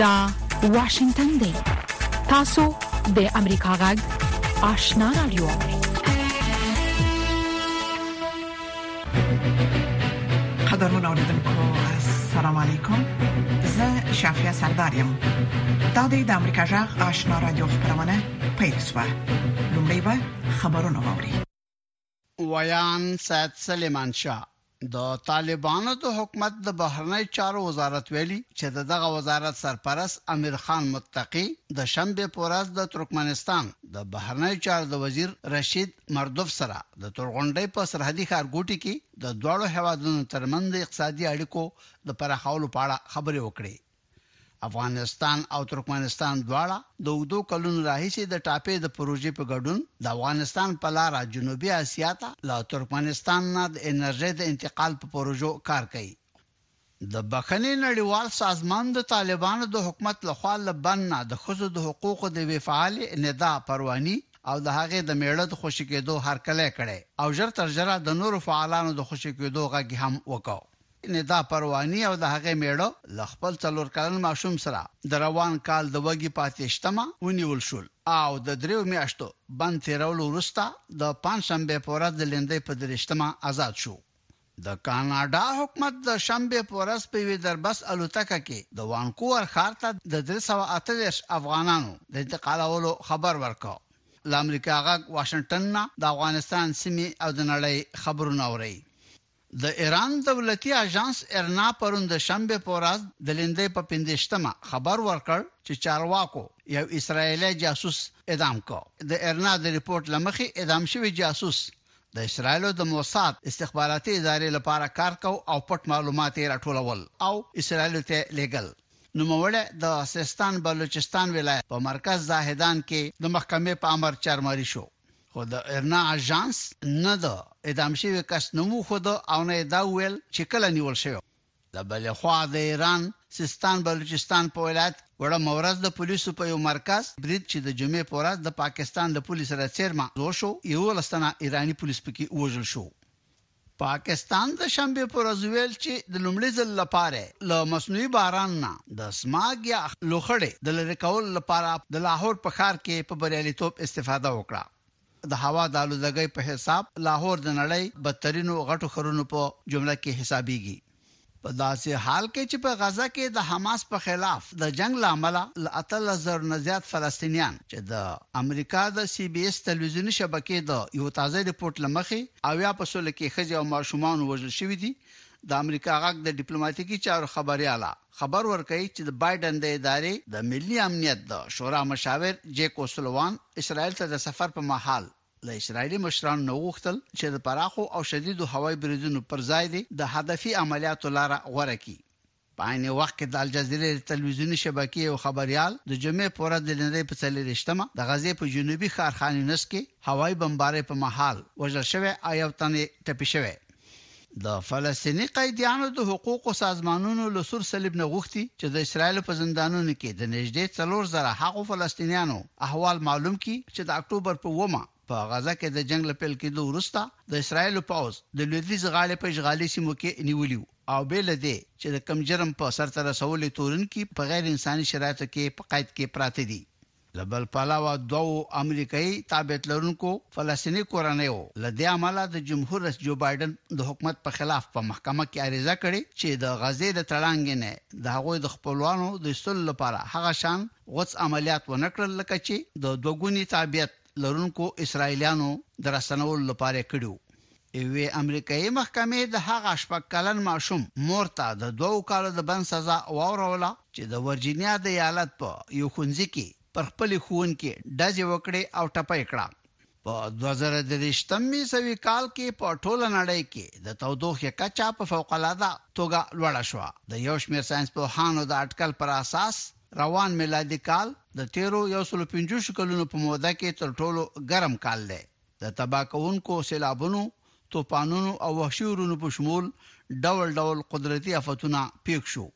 دا واشنگتن دی تاسو د امریکا غږ آشنا رادیو قدرمن اوریدونکو السلام علیکم زه شافیا سردار یم دا د امریکا غږ آشنا رادیو خبرونه پیل شوه لومړی به خبرونه واوري. ویاند سید سلیمان شاه د طالبانو د حکومت د بهرنۍ چارو وزارت ویلي چې د دغه وزارت سرپرست امیر خان متقي د شنبه په ورځ د ترکمنستان د بهرنۍ چارو د وزیر رشید مردوف سره د تورغونډۍ په سرحدي ښارګوټي کې د دواړو هوادونو ترمنځ اقتصادي اړیکو د پراخولو په اړه خبرې وکړې افغانستان او ترکمنستان دواړه د اوږدو کلونو راهیسې د ټاپې د پروژې په ګډون د افغانستان په لاره جنوبي اسیا ته له ترکمنستان نه د انرژۍ د انتقال په پروژو کار کوي د بخنې نړیوال سازمان د طالبانو د حکومت لخوا له بند نه د ښځو د حقوقو د یوې فعالې ندا پرواني او د هغې د میړه د خوشې کېدو هرکلی کړی او ژر تر ژره د نورو فعالانو د خوشې کېدو غږ هم وکړ ندا پرواني او د هغې مېړه له خپل څلور کلن ماشوم سره د روان کال د وږي په اتیا شتمه ونیول شول او د درېیو میاشتو بند تېرولو وروسته د پنجشنبې په ورځ د لیندۍ په درې شتمه ازاد شو. د کاناډا حکومت د شنبې په ورځ په یوې دربس الوتکه کې د وانکوور ښار ته د درې سوه اته دېرش افغانانو د انتقالولو خبر ورکړ. له امریکا غږ واشنګټن نه د افغانستان، سیمې او د نړۍ خبرونه اورئ. د ایران دولتي اژانس ایرنا پرون د شنبې په ورځ، د لیندۍ په پنځه ویشت مه، خبر ورکړ چې چارواکو یو اسراییلی جاسوس اعدام کړ. د ایرنا د رپوټ له مخې، اعدام شوی جاسوس د اسراییلو د موساد استخباراتي ادارې لپاره کار کاوه او پټ معلومات یې راټولول او اسراییلو ته یې لېږل. نوموړی د سیستان بلوچستان ولایت په مرکز زاهدان کې د محکمې په امر چارماري شو. خو د ایرنا اژانس نه د اعدام شوي کس نوم وښود او نه یې دا وویل چې کله نیول شوی. له بلې خوا د ایران سیستان بلوچستان په ولایت وړمه ورځ د پولیسو په یو مرکز برید چې د جمعې په ورځ د پاکستان له پولې سره څېرمه وشو، یوولس تنه ایراني پولیس پکې ووژل شو. پاکستان د شنبې په ورځ وویل چې د لومړي ځل لپاره له مصنوعي باران نه د سماګ یا لوخړې د لرې کولو لپاره د لاهور په ښار کې په بریالیتوب استفاده وکړه. د هوا د الودګۍ په حساب لاهور د نړۍ بدترینو غټو ښارونو په جمله کې حسابیږي. په داسې حال کې چې په غزه کې د حماس په خلاف د جنګ له امله له اتلس زرو نه زیات فلسطینیان چې د امریکا د سي بي ایس تلویزیوني شبکې د یو تازه رپورټ له مخې اویا په سلو کې ښځې او ماشومان ووژل شوي دي، د امریکا غږ د ډیپلوماتیکي چارو خبریاله خبر ورکوي چې د بایډن د ادارې د ملي امنیت د شورا مشاور جیک اوسلوان اسراییل ته د سفر په مهال له اسرایلي مشرانو نه وغوښتل چې د پراخو او شدیدو هوایي بریدونو پر ځای دې د هدفي عملیاتو لاره غوره کړي. په عین وخت کې د الجزیرې د تلویزیوني شبکې یو خبریال د جمعې په ورځ د لېندۍ په څلور ویشت مه د غزې په جنوبي ښار خان یونس کې هوایي بمبارۍ په مهال وژل شوی او یو تن یې ټپي شوی. د فلسطیني قیدیانو د حقوقو سازمانونو له سور صلیب نه غوښتي چې د اسراییلو په زندانونو کې د نږدې څلور زره هغو فلسطینیانو احوال معلوم کړي چې د اکټوبر په اوومه په غزه کې د جنګ له پیل کېدو وروسته د اسراییلو پوځ د لویدیځ غاړې په اشغالي سیمو کې نیولي وو او بې له دې چې د کوم جرم په سرته رسولو یې تورن کړي په غیر انساني شرایطو کې په قید کې پراته دي. له بل پلوه دوو امریکايي تابعیت لرونکو فلسطیني کورنیو له دې امله د جمهور رئیس جو بایډن د حکومت په خلاف په محکمه کې عریضه کړې چې د غزې له تړانګې نه د هغوی د خپلوانو د ایستلو لپاره هغه شان غوڅ عملیات ونه کړل لکه چې د دوه ګوني تابعیت لرونکو اسرائیلیانو د راستنولو لپاره یې کړي وو. یوې امریکايي محکمې د هغه شپږ کلن ماشوم مور ته د دوو کالو د بند سزا واوروله چې د ورجینیا د ایالت په یو ښونځي کې پر خپلې ښوونکې ډزې وکړې او ټپه یې کړه. په دوه زره درویشتم عیسوي کال کې په ټوله نړۍ کې د تودوخې کچه په فوق العاده توګه لوړه شوه. د یو شمېر ساینسپوهانو د اټکل پر اساس روان میلادي کال د تېرو یو سلو پنځوشو کلونو په موده کې تر ټولو ګرم کال دی. د تباه کوونکو سېلابونو، توپانونو او وحشي اورونو په شمول ډول ډول قدرتي افتونه پېښ شو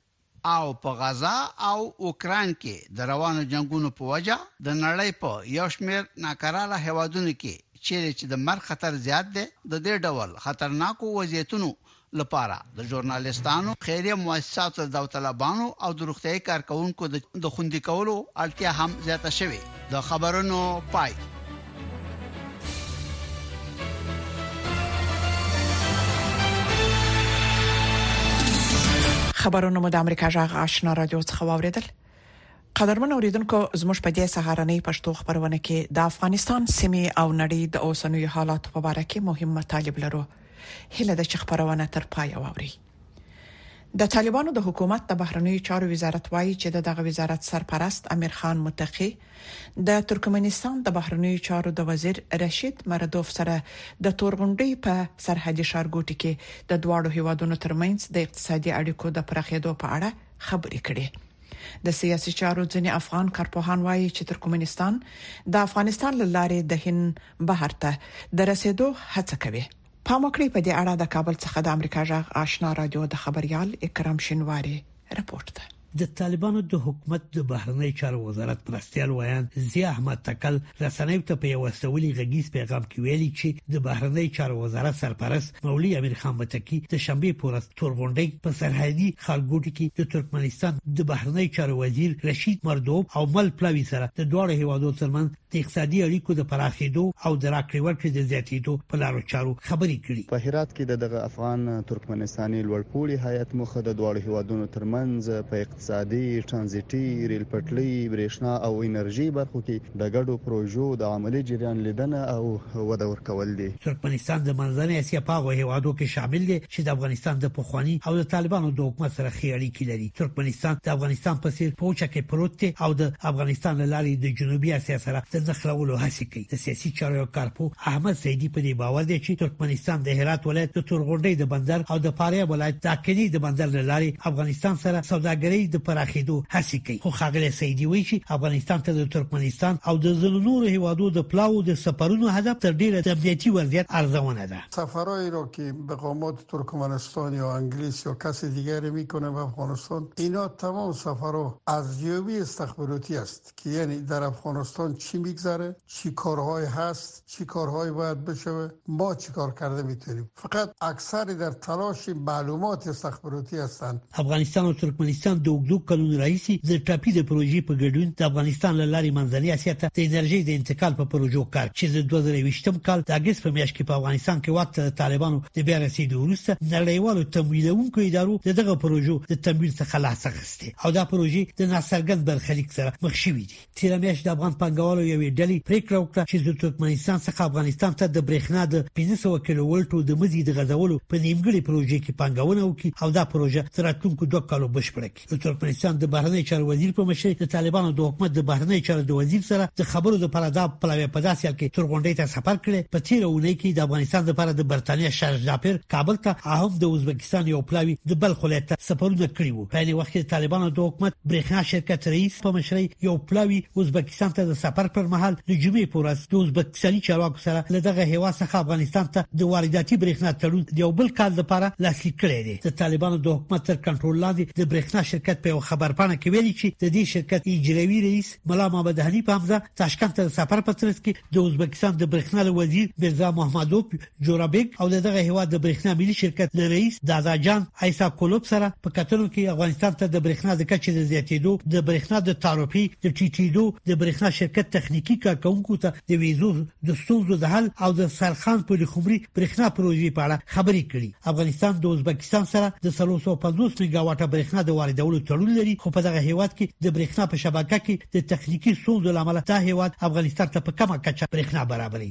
او په غزه او اوکراین کې د روانو جنګونو په وجه د نړۍ په یو شمېر ناکراره هېوادونو کې چېرې چې د مرګ خطر زیات دی، د دې ډول خطرناکو وضعیتونو لپاره د ژورنالستانو، خیریه موسساتو د داوطلبانو او د روغتیايي کارکوونکو د خوندي کولو اړتیا هم زیاته شوې. د خبرونو پای. خبرونه مو د امریکا جغ آشنا رادیو څخه واوریدل قدرمن اوریدونکو زموږ په دې سهارنۍ پښتو خبرونه کې د افغانستان سیمه او نړۍ د اوسنوي حالات په اړه کې مهم مطالب لرو هیله ده چې خبرونه تر پایه واورئ. د طالبانو د حکومت د بهرنیو چارو وزارت وایي چې دغه وزارت سرپرست امیر خان متقي د ترکمنستان د بهرنیو چارو د وزیر رشید مردوف سره د تورغونډۍ په سرحدي ښارګوټي کې د دواړو هیوادونو ترمنځ د اقتصادي اړیکو د پراخیدو په اړه خبرې کړي د سیاسي چارو ځینې افغان کارپوهان وایي چې ترکمنستان د افغانستان له لارې د هند بهر ته د رسیدو هڅه کوي پام وکړئ په دې اړه د کابل څخه د امریکا جغ آشنا رادیو د خبريال اکرام شینواری رپورت ده د طالبانو د حکومت د بهرنی چارو وزارت مرستيال ویان ضیا احمد تکل رسنیو ته په یو استولي غږیز پیغام کې ویلي چې د بهرنی چارو وزارت سرپرست مولوی امیر خان متکی د شنبه پورز تورغونډي په سرحدي خارګوټي کې د ترکمنستان د بهرنی چارو وزیر رشید مردوب او مل پلاوی سره د دواړو هیوادو ترمنځ د اقتصادي اړیکو د پراخېدو او د راکړې ورکړې د زیاتېدو په لارو چارو خبرې کړې په هرات کې د دغه افغان ترکمنستاني لوړپوړي هیئت موخه د دواړو هیوادونو ترمنځ په سادي، ټرانزیټي، ریل پټلۍ، برېښنا او انرژۍ برخو کې د ګډو پروژو د عملي جریان لیدنه او وده ورکول دي. ترکمنستان د منځنۍ اسیا په هغو هېوادو کې شامل دی چې د افغانستان د پخواني او د طالبانو د حکومت سره ښې اړیکې لري. ترکمنستان د افغانستان په څېر په وچه کې پروت دی او د افغانستان له لارې د جنوبي اسیا سره د نښلولو هڅې کوي. د سیاسي چارو یو کارپو احمد سیدی په دې باور دی چې ترکمنستان د هرات ولایت د تورغونډۍ د بندر او د فاریاب ولایت د اقینې د بندر له لارې افغانستان سره سوداګرۍ د پراخېدو هڅې کوي خو خاغلی سیدی وایي چې افغانستان ته د ترکمنستان او د ځینو نورو هیوادو د پلاو د سفرونو هدف تر ډیره د امنیتي وضعیت ارزونه ده سفرهایی را که به قامات ترکمنستان یا انگلیس یا کس دیگری میکنه به افغانستان اینا تمام سفرها ارزیابی استخباراتی است که یعنی در افغانستان چی میگذره چی کارهای هست چی کارهای باید بشه ما چی کار کرده میتونیم فقط اکثر در تلاش معلومات استخباراتی هستند افغانستان او ترکمنستان د اوږدو کلونو راهیسې د ټاپي د پروژې په ګډون د افغانستان له لارې منځنۍ اسیا ته د انرژۍ د انتقال په پروژو کار چې د 2020 کال د اگست په میاشت کې په افغانستان کې واک ته د طالبانو د بیا رسیدو وروسته نړیوالو تمویلونکو ادارو دغه پروژو د تمویل څخه لاس اخیست حکومت دی او دا پروژې د ناڅرګند برخلیک سره مخ شوې دي تیر میاشت د افغان پنګوالو یوې ډلې پریکړه وکړه چې د ترکمنستان څخه افغانستان ته د برېښنا د 1500 کیلو ولټو د مزي د غځولو په نیمګړي پروژې کې پنګونه وکړي او دا پروژه تر راتلونکو دوه کالو بشپړه کړي د ترکمنستان د بهرنی چارو وزیر په مشرۍ د طالبانو د حکومت د بهرنی چارو د وزیر سره د خبرو د پرادا پلاوی په داسې حال کې تر غونډې ته سفر کړي په تیر ونې کې د افغانستان لپاره د برتانیا شارژ داپر کابل ته هم د ازبکستان یو پلاوی د بلخ ولایت سفرونه کړی په دې وخت کې د طالبانو د حکومت برېښنا شرکت رئیس په مشرۍ یو پلاوی ازبکستان ته د سفر پر مهال د جمعې په ورځ د ازبکستاني چارواکو سره له دغه هوا څخه افغانستان ته د وارداتي برېښنا تړون د یو بل کال لپاره لاسلیک کړی دی د طالبانو د حکومت تر کنټرول لاندې د برېښنا شرکت په یو خبرپاڼه کې ویلي چې د دې شرکت اجرایي رئیس ملا محمد حنیف حمزه تاشکند ته د سفر په ترڅ کې د ازبکستان د برېښنا وزیر مرزا محمدوف جورابیګ او د دغه هیواد د برېښنا ملي شرکت له رئیس دادا جان ایسا کولوب سره په کتنو کې افغانستان ته د برېښنا د کچې د زیاتېدو د برېښنا د تعرفي د ټیټېدو د برېښنا شرکت تخنیکی کارکونکو ته د ویزو د ستونزو د حل او د سرخان په لخمري برېښنا پروژې په اړه خبرې کړې افغانستان د ازبکستان سره د 350 میگاواټه برېښنا د واردولو تړون لري خو په دغه هیواد کې د برېښنا په شبکه کې د تخنیکی ستونزو لامل دا هیواد افغانستان ته په کمه کچه برېښنا برابرې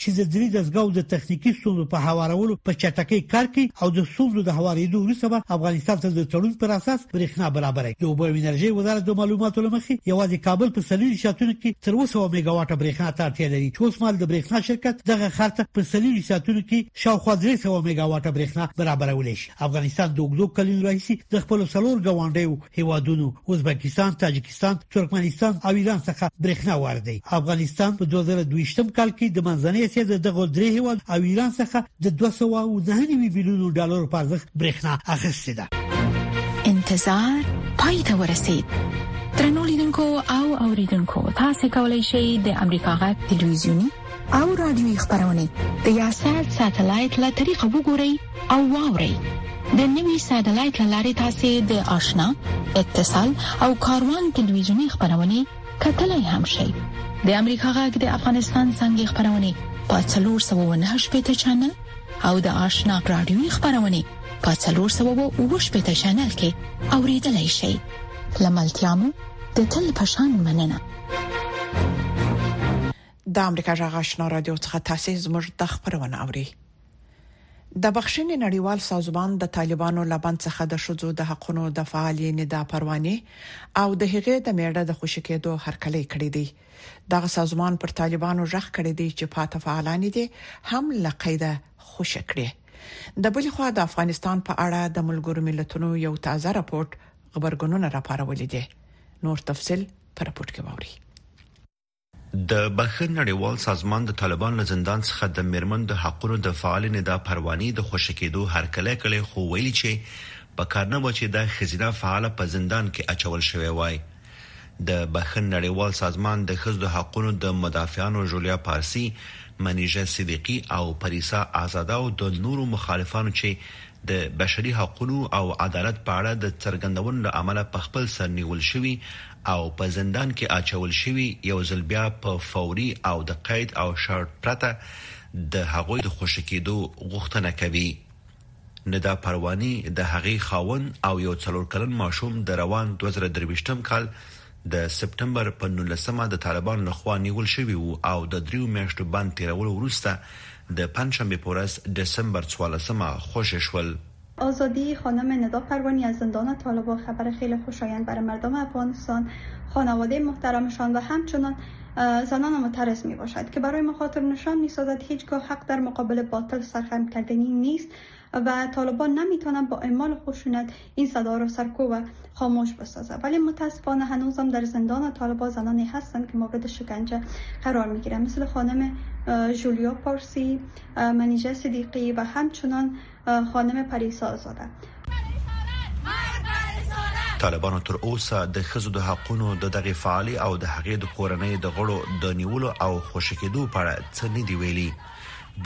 چې د درې دستګاو د تخنیکي ستونزو په هوارولو په چټکۍ کار کوي او د ستونزو د هوارېدو وروسته به افغانستان ته د تړون پر اساس برېښنا برابره د اوبو او انرژۍ وزارت د معلوماتو لمخې یوازې کابل په سلوي ساعتونو کې تر 200 میګاواټه برېښنا ته اړتیا لري چې اوسمهال د برېښنا شرکت دغه خر ته په سلوي ساعتونو کې شاوخوا 300 میګاواټه برېښنا برابرولې شي افغانستان د اوږدو کلونو راهیسې د خپل څلور ګاونډیو هیوادونو ازبکستان تاجکستان پاکستان ترکمنستان او ایران څخه برېښنا واردوي افغانستان په 2022م کال کې د منځنۍ اسیا د دغو درې هیواد او ایران څخه د 209 بیلیون ډالر په ارزښت برېښنا اخیستې ده انتظار پای ته ورسید ترنو لیدونکو او اوریدونکو تاسو کولی شئ د امریکا غټ ټلویزیونی او رادیوي خبرونه د یاشار ساتلایت له طریقو وګورئ او واورئ د نوي ساتلایت لارې تاسو د آشنا اتصال او کاروان ټلویزیونی خبرونه کتلای هم شئ د امریکا غږ د افغانستان څنګه خبرونه په 309 پټه چنل او د آشنا رادیوي خبرونه په 309 پټه چنل کې اوریدلای شئ لملتيامو د تل پشان مننه د امریکا جغ آشنا رادیو څخه تاسو زموږ د خبرونه اوري د بخښنې نړیوال سازمان د طالبانو لبند څخه د شذو د حقونو د فعالې ندا پرواني او د هغې د میړه د خوشی کېدو هرکلی کړی دی دغه سازمان پر طالبانو ژغ کړی دی چې پاته فعالان دي هم لقیده خوشی کړي د بل خو د افغانستان په اړه د ملګرو ملتونو یو تازه راپورټ خبرګونونه راپارولې دي نور تفصيل پر راپورټ کې ووري د بښه نړیوال سازمان د طالبان له زندان څخه د میرمن د حقونو د فعال ندا پرواني د خوشی کېدو هرکلی کړی خو ویلي چې په کار نه و چې دا خزینه فعاله په زندان کې اچول شوی وای د بښه نړیوال سازمان د خزو د حقونو د مدافعانو جولیا پارسی منیژه صدیقی او پریسا آزاده او د نورو مخالفانو چې د بشري حقونو او عدالت په اړه د څرګندونو له امله په خپل سر نیول شوي او په زندان کې اچول شوي یو ځل بیا په فوري او د قید او شرط پرته د هغوی د خوشې کیدو غوښتنه کوي. ندا پرواني د هغې خاوند او یو څلور کلن ماشوم د روان دوه زره درویشت م کال د سپټمبر په نولس مه د طالبانو له خوا نیول شوي وو او د دریو میاشتو بند تیرولو وروسته د پنجشنبې په ورځ دسمبر څوارلس مه خوشې شول. آزادی خانم ندا پروانی از زندان طالبا خبر خیلی خوشایند برای مردم افغانستان خانواده محترمشان و همچنان زنان مترس می باشد که برای مخاطر نشان می سازد هیچگاه حق در مقابل باطل سرخم کردنی نیست و طالبان نمیتونن با اعمال خشونت این صدا رو سرکوب و خاموش بسازه ولی متاسفانه هنوزم در زندان طالبان زنانی هستند که مورد شکنجه قرار میگیرن مثل خانم جولیا پارسی منیجه صدیقی و همچنان خانم پریسا آزاده طالبانو تر اوسه د خزو د حقونو د دغه فعال او د هغې د کورنۍ د غړو د نیولو او خوشی کېدو په اړه څه نه دی ویلي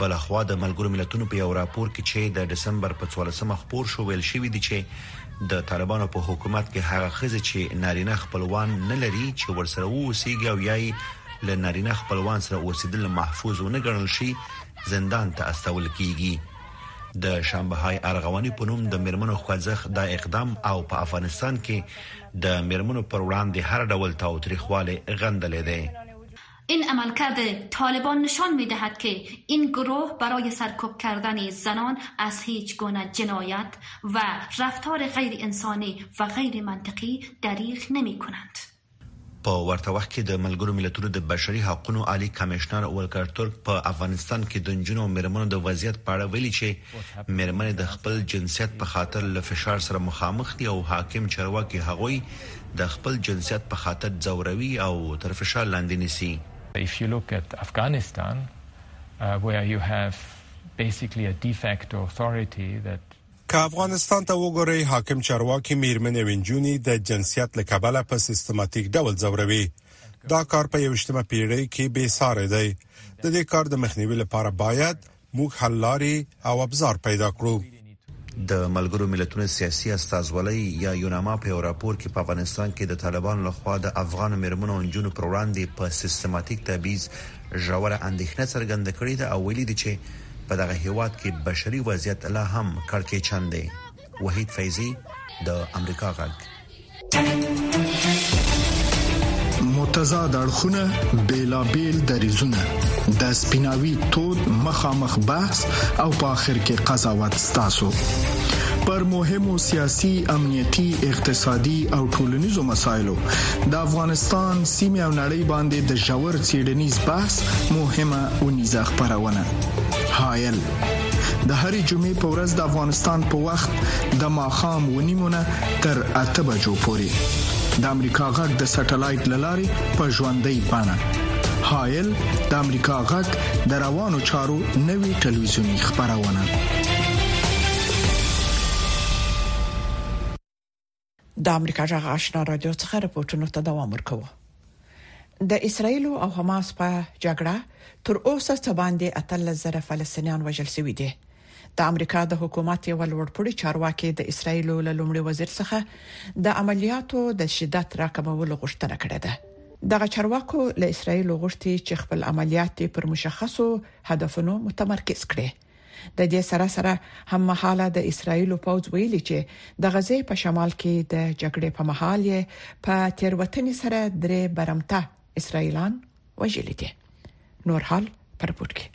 بل خو د ملګرو ملتونو په یو راپور کې چې د دسمبر په 14مه خبر شو ویل شوې دي چې د طالبانو په حکومت کې هغه خزه چې نارینه خپلوان نه لري چې ورسره ووسیږي او یای له نارینه خپلوان سره اوسېدل محفوظ ونه ګڼل شي زندان ته استول کیږي د شنبهای ارغونې په نوم د میرمنو خوځښت دا اقدام او په افغانستان کې د میرمنو پر وړاندې هر ډول تاوتریخواله غندلې ده این عملکرد طالبان نشان می دهد که این گروه برای سرکوب کردن زنان از هیچ گونه جنایت و رفتار غیر انسانی و غیر منطقی دریغ نمی کنند. په ورته وخت کې د ملګرو ملتونو د بشري حقونو عالي کمېشنر ولکر ترک په افغانستان کې د نجونو او مېرمنو د وضعیت په اړه ویلي چې مېرمنې د خپل جنسیت په خاطر له فشار سره مخامخ دي او حاکم چارواکي هغوی د خپل جنسیت په خاطر ځوروي او تر فشار لاندې نیسي. If you look at Afghanistan where you have basically a de facto authority that که افغانستان ته وګورئ، حاکم چارواکي مېرمنې او نجونې د جنسیت له کبله په سیستماتیک ډول ځوروي. دا کار په یوویشتمه پېړۍ کې بې ساری دی. د دې کار د مخنیوي لپاره باید موږ حل لارې او ابزار پیدا کړو. د ملګرو ملتونو سیاسي استازولۍ یا یوناما په یو راپور کې په افغانستان کې د طالبانو له خوا د افغانو مېرمنو او نجونو پر وړاندې په سیستماتیک تبعیض ژوره اندېښنه څرګنده کړې ده او ویلي دي چې په دغه هېواد کې بشري وضعیت لا هم کړکېچن دی. وحید فیضي د امریکا غږ. متضاد اړخونه بیلابیل دریزونه د سپیناوي تود مخامخ بحث او په اخر کې قضاوت ستاسو پر مهمو سیاسي امنیتي اقتصادي او ټولنیزو مسایلو د افغانستان سیمه او نړۍ باندې د پر څېړنیز بحث مهمه اونیزه خپرونه هایل د هرې جمعې په ورځ د افغانستان په وخت د ماخام ونیمونه تر اته بجو پورې د امریکا غږ د سټلایټ لارې په ژوندۍ بانه هایل د امریکا غږ د روانو چارو نوي ټلویزیونی خبرونه د امریکا جغ آشنا رادیو څخه رپورټونو ته دوام ورکوي د اسرایل او حماس په جګړه تر اوسه څه باندې 13000 فلسطینیان وژل شوي دي د امریکا د حکومت یو لوړپوړي چارواکي د اسرایل له لومړي وزیر څخه د عملیاتو د شدت راکمولو غوښتنه کړې ده دغه چارواکو له اسرایل غوښتي چې خپل عملیات پر مشخصو هدفونو متمرکز کړي د دې سره سره هم مهاله د اسرایل پوځ ویلي چې د غزې په شمال کې د جګړې په مهال یې په تیروتنې سره درې برمته اسرایلان وژل دي نور حال پر پورت کې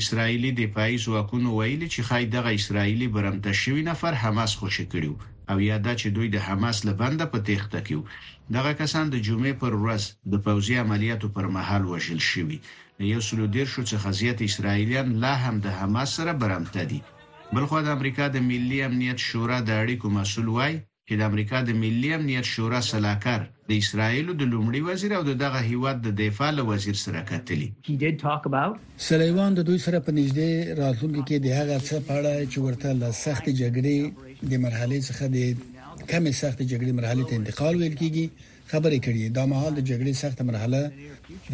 اسرایلی دفاعي ځواکونو ویلي چې خای دغه اسرایلی برمته شوی نفر حماس خوشی کړی او یا دا چې دوی د حماس له بنده په تېښته کې دغه کسان د جمعې پر ورځ د پوځي عملیاتو پر مهال وژل شوي له یو سلو دیرشو څخه زیات اسراییلیان لا هم د حماس سره برمته دي. بلخوا د امریکا د ملي امنیت شورا د اړیکو مسؤل وایي چې د امریکا د ملي امنیت شورا سلاکار د اسراییلو د لومړي وزیر او د دغه هیواد د دفاع له وزیر سره کتلي. سلیوان د دوی سره په نږدې راتلونکي کې د هغه څه په اړه چې ورته له سختې جګړې د مرحلې څخه د کمې سختې جګړې مرحلې ته انتقال ویل کیږي، خبرې کړي، دا مهال د جګړې سخته مرحله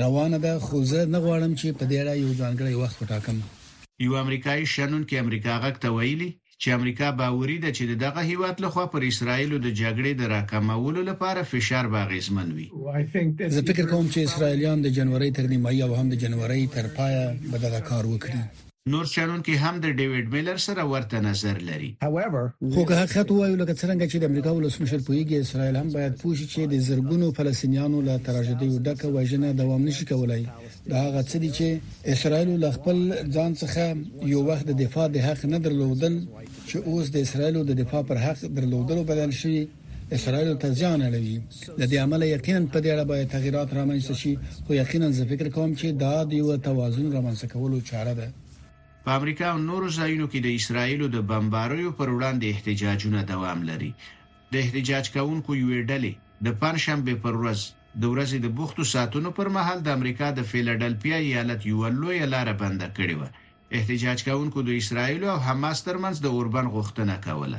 روانه ده، خو زه نه غواړم چې په دې اړه یو ځانګړی وخت وټاکم. یوه امریکايي شنونکي امریکا غږ ته ویلي، چې امریکا باوري ده چې د دغه هېواد له خوا پر اسراییلو د جګړې د راکمولو لپاره فشار به اغېزمن وي. زه فکر کوم چې اسراییلیان د جنورۍ تر نیمایي او هم د جنورۍ تر پایه به دغه کار وکړي. نور څېړونکي هم د ډیویډ میلر سره ورته نظر لري. خو که حقیقت ووایو لکه څرنګه چې د امریکا ولسمشر پوهیږي اسرائیل هم باید پوه شي چې د زرګونو فلسطینیانو له تراژیدیو ډکه وژنه دوام نشي کولای دا هغه څه دي چې اسرائیل له خپل ځان څخه یو وخت د دفاع د حق نه درلودل چې اوس د اسرائیل د دفاع پر حق درلودلو بدل شوي اسرائیلو ته زیان اړوي له دې امله یقینا په دې اړه باید تغیرات رامنځته شي خو یقینا زه فکر کوم چې دا د یو توازن رامنځته کولو چاره ده په امریکا او نورو ځایونو کې د اسرایلو د بمباریو پر وړاندې احتجاجونه دوام لري د احتجاج کوونکو یوې ډلې د پنځشنبه پر ورځ د ورځې د بوختو ساعتونو پر مهال د امریکا د فیلډلفیا ایالت یو لوی لار بنده کړې و احتجاج کوونکو د اسرایل او حماس ترمنځ د اوربند غوښتنه کوله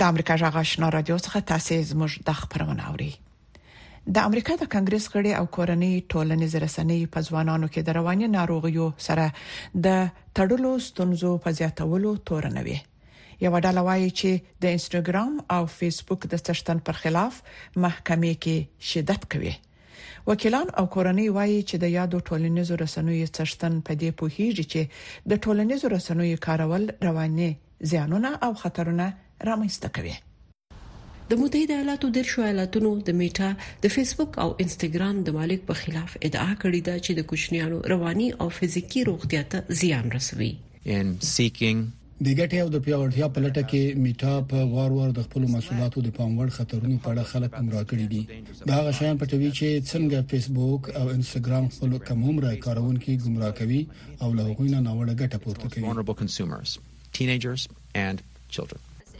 د امریکا جغ آشنا رادیو څخه تاسو زموږ د خبرونه اوري د امریکا د کانګرس غړي او کورنۍ ټولنې زرسنۍ په ځوانانو کې د رواني ناروغیو سره د تړلو ستونزو په زیاتولو تورنوي یو ډله وایي چې د انستګرام او فیسبوک د څښتن پر خلاف محکمې کې شدت کوي وکیلان او کورنۍ وایي چې د یادو ټولنیزو رسنیو څښتن په دې پوهیږي چې د ټولنیزو رسنیو کارول رواني زیانونه او خطرونه رامنځته کوي د متحده ایالاتو د شو ایالاتونو د میټا د فیسبوک او انستګرام د مالک په خلاف ادعا کړې ده چې د کوچنیانو رواني او فزیکی روغتیا ته زیان رسوي in seeking د ګټې او د پیاوړتیا په لټه کې میټا په وار وار د خپل مسولاتو د پاموړ خطرونو په اړه خلک ګمرا کړي دي دا غشان پټوي چې څنګه فیسبوک او انستګرام خپل کمومره کارونکو ګمرا کوي او له هغوی نه ناوړه ګټه پورته کوي.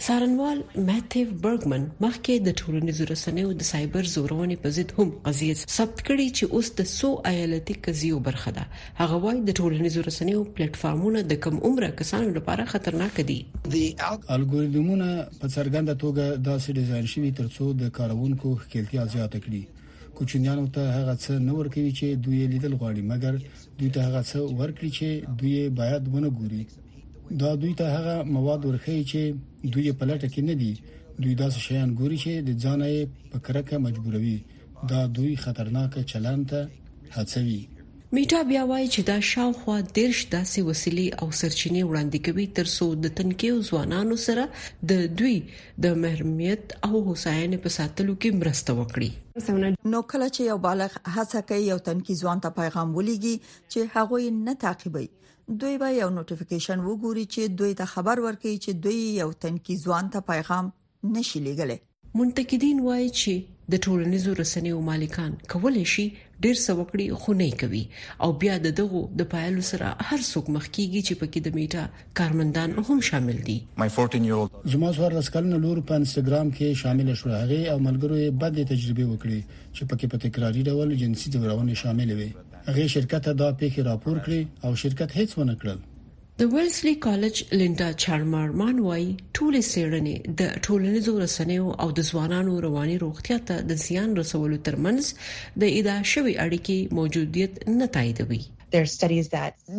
څارنوال ماتیو برګمن مخکې د ټولنیزو رسنیو د سایبر زورونې په ضد هم قضیه ثبت کړې چې اوس د څو ایالتي قضیو برخه ده هغه وایي د ټولنیزو رسنیو پلیټ فارمونه د کم عمره کسانو لپاره خطرناک دي د الګوریتمونه په څرګنده توګه داسې ډیزاین شوي ترڅو د کارونکو ښکیلتیا زیاته کړي کوچنیانو ته هغه څه نه ورکوي چې دوی لیدل غواړي مګر دوی ته هغه څه ورکړي چې دوی باید ونه ګوري دا دوی ته هغه مواد ورخی چې دوی په لټه کې نه دي دوی داسې شیان ګوري چې د ځانه په کرکه مجبوروي دا دوی خطرناک چلند ته هڅوي میټا بیا وايي چې دا شاوخوا دېرش داسې وسیلې او سرچینې وړاندې کوي ترڅو د تنکیو ځوانانو سره د دوی د محرمیت او هوساینې په ساتلو کې مرسته وکړي. نو کله چې یو بالغ هڅه کوي یو تنکی ځوان ته پیغام ولېږي چې هغه یې نه تعقیبوي، دوی به یو نوټیفیکیشن وګوري چې دوی ته خبر ورکوي چې دوی یو تنکی ځوان ته پیغام نه شي لېږلی. منتقدین وايي چې د ټولنیزو رسنیو مالکان کولی شي ډېر څه وکړي خو نه یې کوي او بیا د دغو د پایلو سره هر څوک مخ کیږي چې پکې د میټا کارمندان هم شامل دي. زما څوارلس کلنه لور په انسټاګرام کې شامله شوه، هغې او ملګرو یې بدې تجربې وکړې چې پکې په تکراري ډول جنسي ځورونې شاملې وې. هغې شرکت ته دا پېښې راپور کړې او شرکت هېڅ ونه کړل. د ویلسلي کالج لینډا چارمارمان وايي، ټولې څېړنې د ټولنیزو رسنیو او د ځوانانو رواني روغتیا ته د زیان رسولو ترمنځ د ادعا شوې اړیکې موجودیت نه تاییدوي.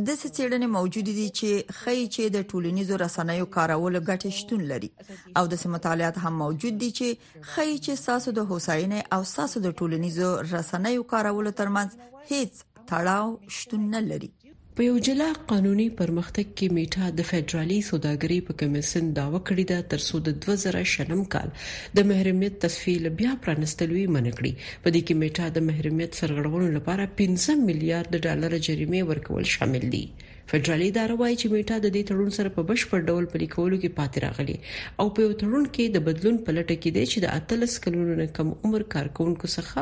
داسې څېړنې موجودې دي چې ښيي چې د ټولنیزو رسنیو کارولو ګټې شتون لري او داسې مطالعات هم موجود دي چې ښيي چې ستاسو د هوساینې او ستاسو د ټولنیزو رسنیو کارولو ترمنځ هیڅ تړاو شتون نه لري. په یو جلا قانوني پرمختګ کې میټا د فدرالي سوداګرۍ په کمیسیون دعوه کړې ده ترڅو د دوه زره شلم کال د محرمیت تصفیې له بیا پرانستلو یې منع کړي. په دې کې میټا د محرمیت سرغړونو لپاره پنځه میلیارد ډالر جریمې ورکول شامل دي. فدرالي اداره وایي چې میټا د دې تړون سره په بشپړ ډول پلي کولو کې پاتې راغلې او په یو تړون کې د بدلون په لټه کې دی چې د اتلس کلونو نه کم عمر کارکوونکو څخه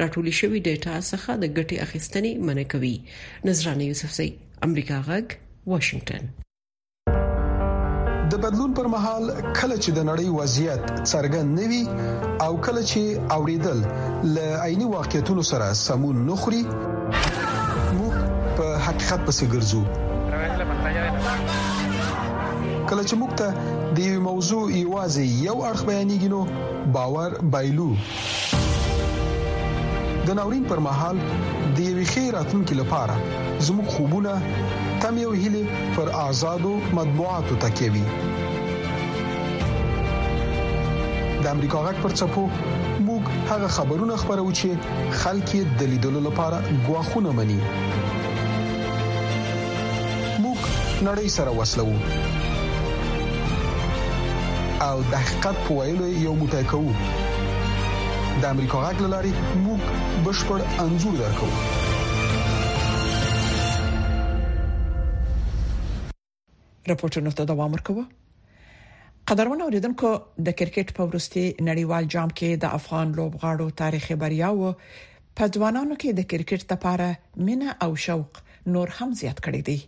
راټولې شوې ډیټا څخه د ګټې اخیستنې منع کوي. نذرانه یوسفزۍ امریکا غږ واشنگټن د بدلون پر مهال کله چې د نړۍ وضعیت څرګند نه وي او کله چې اوریدل ل عیني واقعیتونو سره سمون نه خوري موږ په حقیقت پسې ګرځو کله چې موږ ته د یو موضوع یوازې یو اړخ بیانېږي نو باور بایلو د ناورین پر مهال د یوې ښې راتلونکې لپاره زموږ خوبونه تم یو هلي پر آزادو مطبوعاتو تکیه وي د امریکا غږ پر چپو موږ هغه خبرونه خبرو چې خلک د لیدلو لپاره غواخونه مني موږ نړۍ سره وسلو او د حقیقت په ویلو یو موټی کوو د امریکا غږ لاري موږ بشپړ انزور درکو رپورټونو ته دوام ورکوه قدرمن اوریدونکو د کرکټ په وروستي نړیوال جام کې د افغان لوبغاړو تاریخي بریاوو په ځوانانو کې د کرکټ لپاره مینه او شوق نور هم زیات کړی دی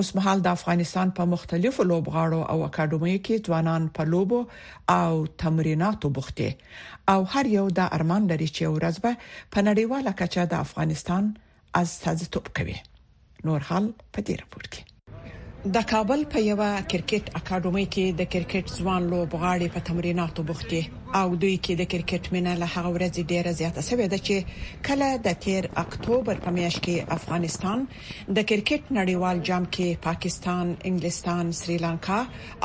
اوس مهال د افغانستان په مختلفو لوبغاړو او اکاډمیو کې ځوانان په لوبو او تمریناتو بوخت دي او هر یو دا ارمان لري چې ورځ به په نړیواله کچه د افغانستان استازیتوب کوي نور حال په دې راپور کې د کابل په یو کرکټ اکاډمۍ کې د کرکټ ځوان لوبغاړي په تمریناتو بوخت دي او دوی کې د کرکټ مینه له هغه ورځ ډیره زیاته شوې ده چې کله د تیر اکتوبر په میاشت کې افغانستان د کرکټ نړیوال جام کې پاکستان، انګلستان، سریلانکا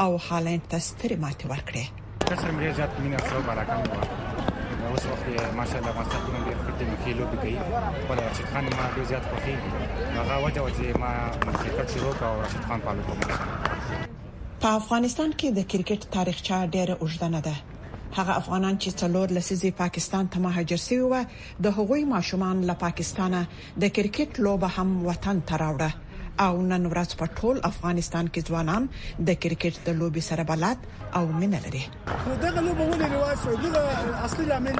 او هالند ته سترې ماتې ورکړې. تاسو سره مې ډېر زیات مینه سره برکم وه نو اوس وخت یې ماشاءالله افغانستان کې ډېر ښه ټیم کې لوبې کوي خپل راشد خان ما ډېر زیات خوښېږي هغه وجه وه چې ما کرکټ شروع کړ او راشد خان فالو کوم په افغانستان کې د کرکټ تاریخچه ډېره اوږده نه ده هغه افغانان چې څلور لسیزې پاکستان ته مهاجر شوي وو د هغوی ماشومان له پاکستانه د کرکټ لوبه هم وطن ته راوړه او نن ورځ په ټول افغانستان کې ځوانان د کرکټ د لوبې سره بلد او مینه لري. خو دغه لوبه ولې رواج شوه؟ دغه اصلي لامل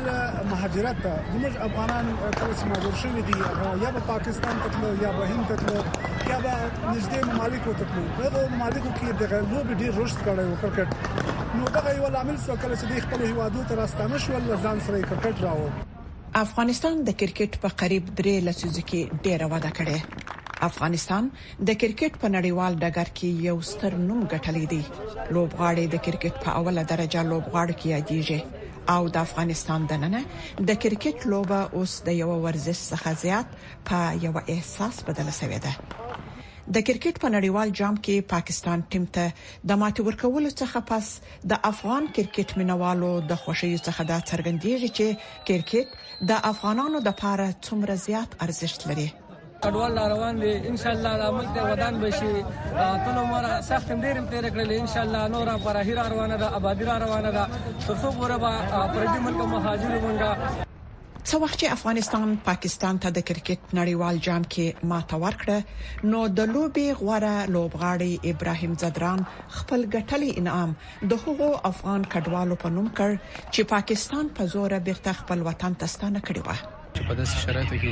مهاجرت ده. زموږ افغانان کله چې مهاجر شوي دي، هغه یا به پاکستان ته تلل، یا به هند ته تلل، یا به نږدې ممالکو ته تلل. په هغو ممالکو کې دغه لوبې ډېر رشد کړی و، کرکټ، نو دغه یو لامل شو کله چې دوی خپلو هېوادو ته راستانه شول، له ځان سره یې کرکټ راوړ. افغانستان د کرکټ په قریب درې لسیزو کې ډېره وده کړې. افغانستان د کرکټ په نړیوال ډګر کې یو ستر نوم ګټلی دی. لوبغاړي د کرکټ په اوله درجه لوبغاړو کې یادېږي او د افغانستان دننه د کرکټ لوبه اوس د یوه ورزش څخه زیات په یوه احساس بدله شوې ده. د کرکټ په نړیوال جام کې پاکستان ټیم ته د ماتې ورکولو څخه پس د افغان کرکټ مینوالو د خوښیو څخه دا څرګندیږي چې کرکټ د افغانانو لپاره څومره زیات ارزښت لري. کډوال لا روان دي ان شاء الله لا ملک ته ودان بشي ټول عمر سخت ډیر تیر کړل ان شاء الله نور پر هیر روانه ده آبادی روانه ده تر څو پورې به پر دې ملک مهاجر مونږه څه وخت چې افغانستان پاکستان ته د کرکټ نړیوال جام کې ماته ورکړه نو د لوبې غوره لوبغاړی ابراهیم ځدران خپل ګټلی انعام د هغو افغان کډوالو په نوم کړ چې پاکستان په زوره بیرته خپل وطن ته ستانه کړي وه. چې په داسې شرایطو کې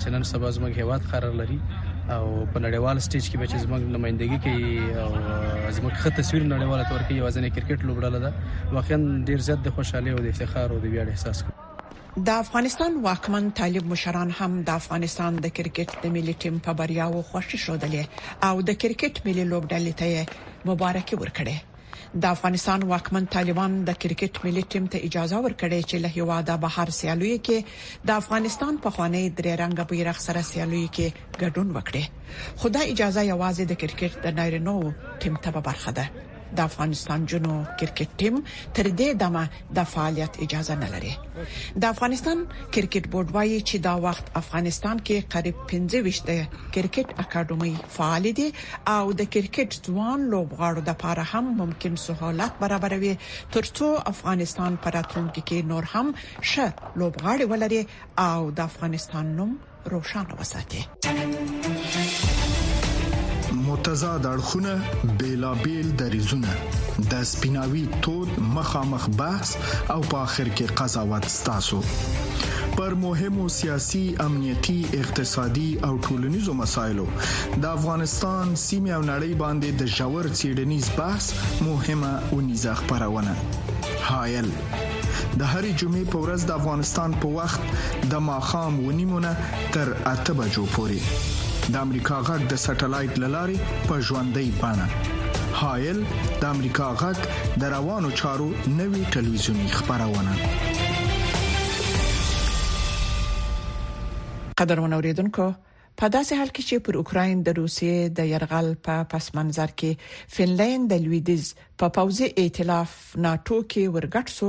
چې نن سبا زموږ هیواد قرار لري او په نړیوال سټیج کې به چې زموږ نمائندګي کوي او زموږ ښه تصویر نړیوال تور کې یوازې کرکټ لوبډله ده واقعا ډیر زیات د خوشحالي او د افتخار او د ویاړ احساس کوم د افغانستان واکمن طالب مشران هم د افغانستان د کرکټ د ملي ټیم په بریاوو خوښي ښودلې او د کرکټ ملي لوبډلې ته یې مبارکي ورکړې د افغانستان واکمن طالبان د کرکټ ملي ټیم ته اجازه ورکړې چې له هواده بهر سیالیو کې د افغانستان په خوانی درې رنګه بیرغ سره سیالیو کې ګډون وکړي خو دا اجازه یوازې د کرکټ د نارینه ټیم ته په برخه ده د افغانستان نجونو کرکټ ټیم تر دې دمه د فعالیت اجازه نه لري د افغانستان کرکټ بورډ وايي چې دا وخت افغانستان کې قریب 15 د کرکټ اکاډمۍ فعال دي او د کرکټ ځوان لوبغاړو لپاره هم ممکن سهولت برابروي ترڅو افغانستان په راتلونکي کې نور هم ښه لوبغاړي ولري او د افغانستان نوم روښانه وساتي متضاد اړخونه بیلابیل دریزونه د سپیناوي تود مخامخ بحث او په اخر کې قضاوت ستاسو پر مهمو سیاسي امنیتي اقتصادي او ټولنیزو مسایلو د افغانستان سیمه او نړۍ باندې د جوړ چیډنیز بحث مهمه ونیزه خبرونه هایل د هرې جمعې په ورځ د افغانستان په وخت د ماخام ونیمونه تر اته بجو پورې د امریکا غږ د سټلایټ لاري په ژوندۍ بڼه هایل د امریکا غږ د روانو چارو نوي ټلویزیونی خبرونه قدرمن اوریدونکو په داسې حال کې چې پر اوکراین د روسیې د يرغل په پس منظر کې فنلند د لویدیز په پوځي ائتلاف ناتو کې ورګټ سو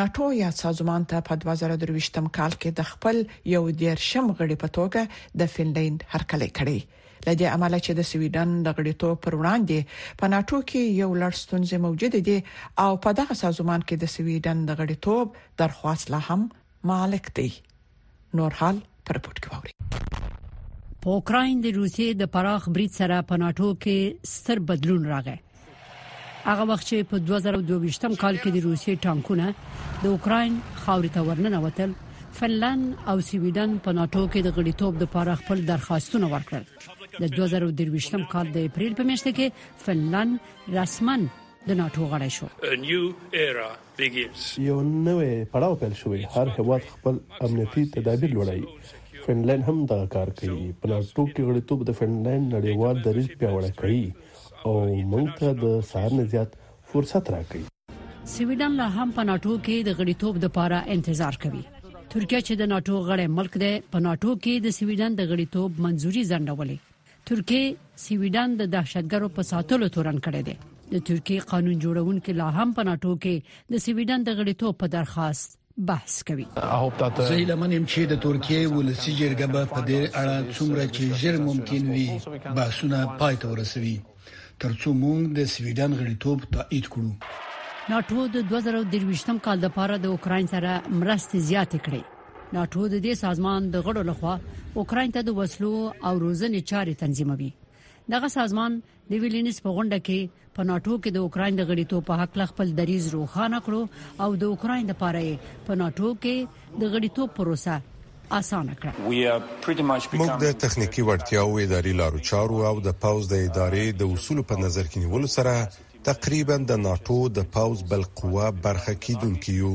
ناتو یا سازمان ته په 2023م کال کې د خپل یو دیرشم غړي په توګه د فنلند هرکلی کړی لدې عمله چې د سویډن د غړیتوب پر وړاندې په ناتو کې یو لړ ستونزې موجود دي او په دغه سازمان کې د سویډن د غړیتوب درخواست لا هم مالک دی نور حال پر پورت کې ووري په اوکرين د روسي د پراخ برید سره په ناتو کې ستر بدلون راغی هغه وخت چې په 2022 کال کې د روسي ټانکونه د اوکرين خاورې ته ورننه وتل فنلند او سویډن په ناتو کې د غړیتوب لپاره خپل درخواستونه ورکړل د 2023 کال د اپریل په میاشت کې فنلند رسماً د ناتو غړی شو begins. یو نوی پړاو پیل شوی، هر هېواد خپل امنیتي تدابیر لوړوي. فنلنډ هم دغه کار کوي. په ناټو کې غړیتوب د فنلنډ نړیوال دریځ پیاوړی کوي او موږ ته د سهار نه زیات فرصت راکوي. سویډن لا هم په ناټو کې د غړیتوب لپاره انتظار کوي. ترکیه چې د ناټو غړی ملک دی، په ناټو کې د سویډن د غړیتوب منظوري ځنډولې. ترکیې سویډن د دهشتګرو په ساتلو تورن کړی دی د ترکیې قانون جوړونکو لا هم په ناتو کې د سویډن د غړیتوب په درخواست بحث کوي زه هیله منم چې د ترکیې ولسی جرګه به په دې اړه څومره چې ژر ممکن وي بحثونه پای ته ورسوي ترڅو موږ د سویډن غړیتوب تایید کړو ناتو د 2023م کال لپاره د اوکرين سره مرستې زیاتې کړې ناټو د دې سازمان د غړو لخوا اوکراین ته د وسلو او روزنې چارې تنظیموي دغه سازمان د ویلینس په غونډه کې په ناتو کې د اوکرين د غړیتوب په حق له خپل دریز روښانه کړو او د اوکرين لپاره په ناتو کې د غړیتوب پروسه اسانه کړه موږ د تخنیکی وړتیا او اداري لارو چارو او د پاوز د ادارې د اصول په نظر کې نیولو سره تقریبا د ناتو د پاوز بل قوه برخه کیدونکې یو